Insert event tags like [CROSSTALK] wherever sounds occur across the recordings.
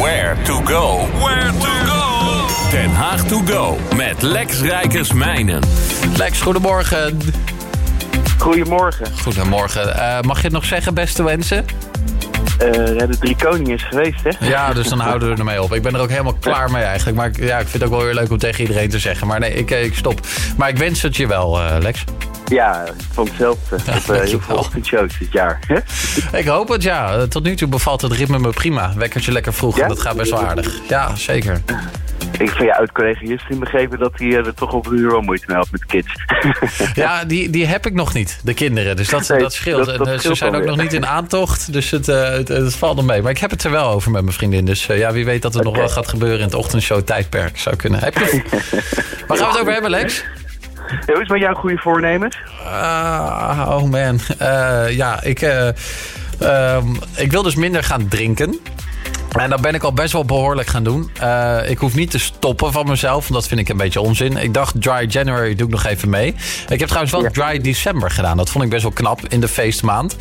Where to go. Where to go. Den Haag to go met Lex Rijkersmijnen. Lex, goedemorgen. Goedemorgen. Goedemorgen. Uh, mag je het nog zeggen, beste wensen? Uh, ja, de drie koningen is geweest, hè? Ja, dus dan houden we ermee op. Ik ben er ook helemaal klaar mee eigenlijk. Maar ik, ja, ik vind het ook wel weer leuk om tegen iedereen te zeggen. Maar nee, ik, ik stop. Maar ik wens het je wel, uh, Lex. Ja, van hetzelfde. [LAUGHS] Ja, op uh, heel veel ochtendshows dit jaar. [LAUGHS] ik hoop het, ja. Tot nu toe bevalt het ritme me prima. Wekkertje lekker vroeg. Ja? Dat gaat best wel aardig. Ja, zeker. Ik van je oud-collega Justin begrepen dat hij er toch op een uur wel moeite mee had met kids. [LAUGHS] ja, die, die heb ik nog niet, de kinderen. Dus dat, dat scheelt. Dat, en, ze zijn ook nog niet in aantocht, dus het, uh, het, het, valt nog mee. Maar ik heb het er wel over met mijn vriendin. Dus uh, ja, wie weet dat er okay. nog wel gaat gebeuren in het ochtendshow tijdperk. Zou kunnen. Heb je... [LAUGHS] Waar gaan we het over hebben, Lex? Ja, hoe is met jouw goede voornemens? Uh, oh man. ja, ik, ik wil dus minder gaan drinken. En dat ben ik al best wel behoorlijk gaan doen. Uh, ik hoef niet te stoppen van mezelf, want dat vind ik een beetje onzin. Ik dacht Dry January doe ik nog even mee. Ik heb trouwens wel ja. Dry December gedaan. Dat vond ik best wel knap in de feestmaand.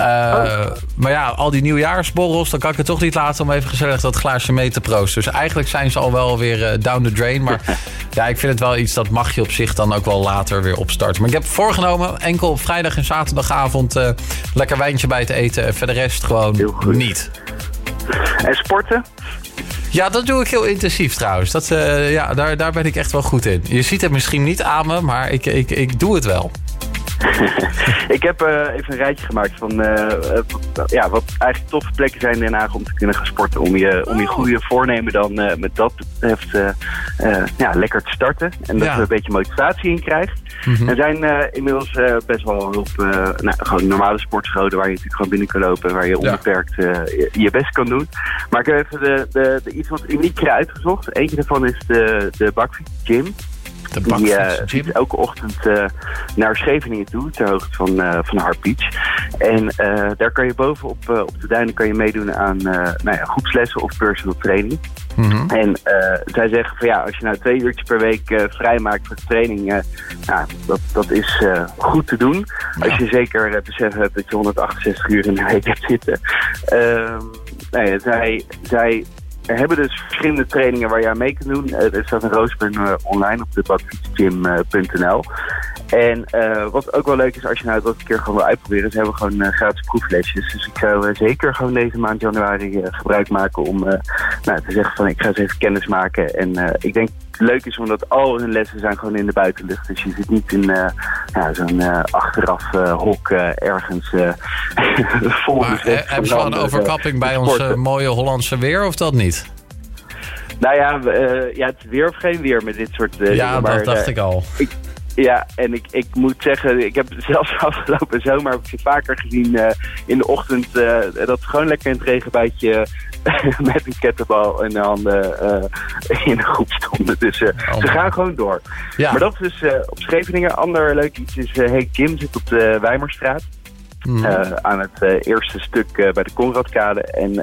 Uh, oh. Maar ja, al die nieuwjaarsborrels, dan kan ik het toch niet laten om even gezellig dat glaasje mee te proosten. Dus eigenlijk zijn ze al wel weer uh, down the drain. Maar [LAUGHS] ja, ik vind het wel iets dat mag je op zich dan ook wel later weer opstarten. Maar ik heb voorgenomen enkel op vrijdag en zaterdagavond lekker wijntje bij te eten. En verder rest gewoon niet. En sporten? Ja, dat doe ik heel intensief trouwens. Dat, uh, ja, daar, daar ben ik echt wel goed in. Je ziet het misschien niet aan me, maar ik, ik, ik doe het wel. [LAUGHS] ik heb uh, even een rijtje gemaakt van uh, ja, wat eigenlijk toffe plekken zijn in Den Haag om te kunnen gaan sporten. Om je, om je goede voornemen dan met dat betreft ja, lekker te starten. En dat ja. je een beetje motivatie in krijgt. Mm -hmm. Er zijn inmiddels best wel een hoop nou, gewoon normale sportscholen waar je natuurlijk gewoon binnen kan lopen. Waar je onbeperkt je, je, best kan doen. Maar ik heb even de, de, de iets wat unieker uitgezocht. Eentje daarvan is de, de Bakfiets Gym. De die uh, fietst elke ochtend uh, naar Scheveningen toe, ter hoogte van, uh, van Beach. En daar kan je bovenop op de duinen kan je meedoen aan nou ja, groepslessen of personal training. Mm -hmm. En zij zeggen van ja, als je nou twee uurtjes per week vrij maakt voor de training, ja, dat, dat is goed te doen. Ja. Als je zeker het besef hebt dat je 168 uur in de week hebt zitten. Ehm, nee, zij, zij er hebben dus verschillende trainingen waar aan mee kan doen. Uh, er staat een rooster uh, online op de badfietsgym.nl. En uh, wat ook wel leuk is als je nou dat een keer gewoon wil uitproberen, is hebben we gewoon gratis proeflesjes. Dus ik zou zeker gewoon deze maand januari gebruik maken om nou, te zeggen van ik ga eens even kennis maken. En ik denk leuk is omdat al hun lessen zijn gewoon in de buitenlucht. Dus je zit niet in uh, ja, zo'n uh, achteraf uh, hok ergens [LAUGHS] vol. Maar heb je wel een overkapping bij ons mooie Hollandse weer of dat niet? Nou ja, ja, het is weer of geen weer met dit soort Ja, dingen, dat dacht ik al. Ik, ja, en ik, ik moet zeggen, ik heb [LAUGHS] zelfs afgelopen zomer heb ik ze vaker gezien in de ochtend dat het gewoon lekker in het regenbuitje [LAUGHS] met een kettlebal in de handen uh, in de groep stonden. Dus uh, oh, ze gaan gewoon door. Ja. Maar dat is dus, uh, op Scheveningen. Ander leuk iets is Hey Kim zit op de Wijmerstraat. Mm. aan het eerste stuk bij de Conradkade. En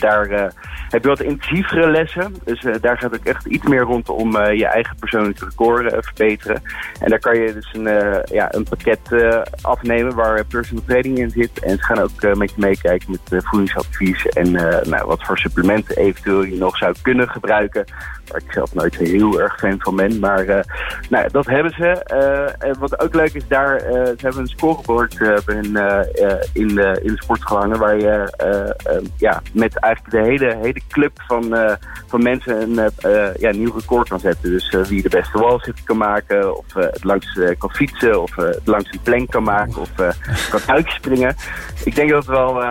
daar heb je wat intensievere lessen. Dus daar gaat ook echt iets meer rondom je eigen persoonlijke record verbeteren. En daar kan je dus een, ja, een pakket afnemen waar personal training in zit. En ze gaan ook met je meekijken met voedingsadvies en nou, wat voor supplementen eventueel je nog zou kunnen gebruiken. Waar ik zelf nooit heel erg fan van ben. Maar nou, dat hebben ze. en wat ook leuk is daar, ze hebben een scoreboard in, in, de, in de sportschool hangen. Waar je ja, met eigenlijk de hele, hele club van, van mensen een ja, nieuw record kan zetten. Dus wie de beste wallzit kan maken. Of het langs kan fietsen. Of het langs een plank kan maken. Of kan uitspringen. Ik denk dat het wel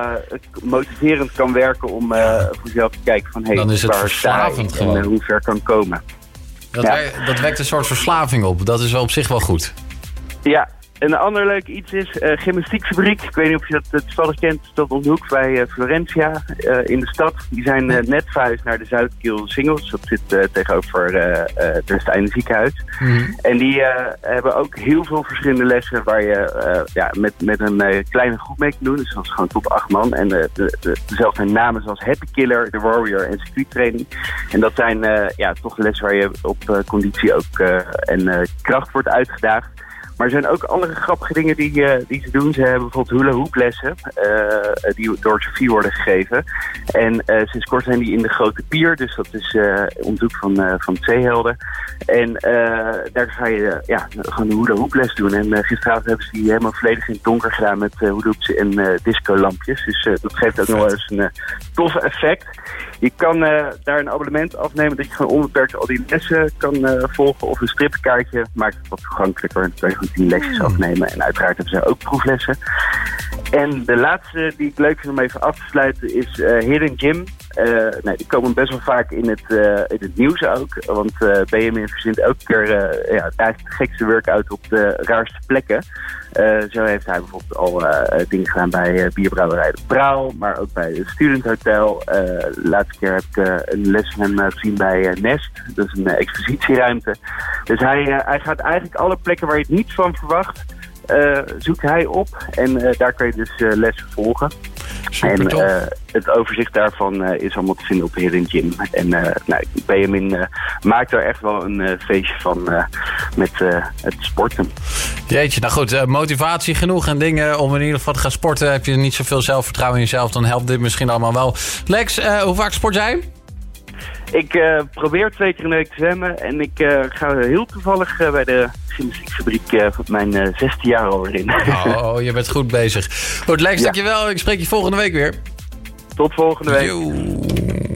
motiverend kan werken om voor jezelf te kijken van hey, Dan is het waar verslavend en hoe ver kan komen. Dat, ja. werkt, dat wekt een soort verslaving op. Dat is wel op zich wel goed. Ja, een ander leuk iets is uh, gymnastiekfabriek. Ik weet niet of je dat toevallig kent. Dat op de hoek bij uh, Florentia in de stad. Die zijn net verhuisd naar de Zuidkiel Singles. Dat zit tegenover het Westeinde ziekenhuis. Mm -hmm. En die hebben ook heel veel verschillende lessen waar je ja, met, met een kleine groep mee kan doen. Dus dat is gewoon tot acht man. En de, de, de, dezelfde namen zoals Happy Killer, The Warrior en circuittraining. En dat zijn ja, toch lessen waar je op conditie ook en kracht wordt uitgedaagd. Maar er zijn ook andere grappige dingen die, die ze doen. Ze hebben bijvoorbeeld hula hoop lessen, die door Sophie worden gegeven. En sinds kort zijn die in de Grote Pier, dus dat is om van, van zeehelden. En daar ga je ja, gewoon de hula hoop les doen. En gisteravond hebben ze die helemaal volledig in het donker gedaan met hula hoops en disco-lampjes. Dus dat geeft ook nog wel eens een tof effect. Je kan daar een abonnement afnemen dat je gewoon onbeperkt al die lessen kan volgen. Of een stripkaartje maakt het wat toegankelijker. Tien lesjes hmm. afnemen. En uiteraard hebben ze ook proeflessen. En de laatste die ik leuk vind om even af te sluiten is uh, Hidden Gym. Uh, nee, die komen best wel vaak in het, uh, in het nieuws ook. Want uh, Benjamin verzint elke keer ja, de gekste workout op de raarste plekken. zo heeft hij bijvoorbeeld al dingen gedaan bij Bierbrouwerij de Brouw, maar ook bij het Student Hotel. de laatste keer heb ik een les van hem gezien bij Nest. Dat is een expositieruimte. Dus hij, hij gaat eigenlijk alle plekken waar je het niet van verwacht, zoekt hij op. En daar kun je dus lessen volgen. Super en het overzicht daarvan is allemaal te vinden op Hidden Gym. En nou, Benjamin maakt er echt wel een feestje van met het sporten. Jeetje, nou goed, motivatie genoeg en dingen om in ieder geval te gaan sporten. Heb je niet zoveel zelfvertrouwen in jezelf, dan helpt dit misschien allemaal wel. Lex, hoe vaak sport jij? Ik uh, probeer twee keer in de week te zwemmen. En ik uh, ga heel toevallig uh, bij de gymnastiekfabriek mijn 16 jaar alweer in. oh, je bent goed bezig. Goed, Lex, ja. dankjewel. Ik spreek je volgende week weer. Tot volgende week.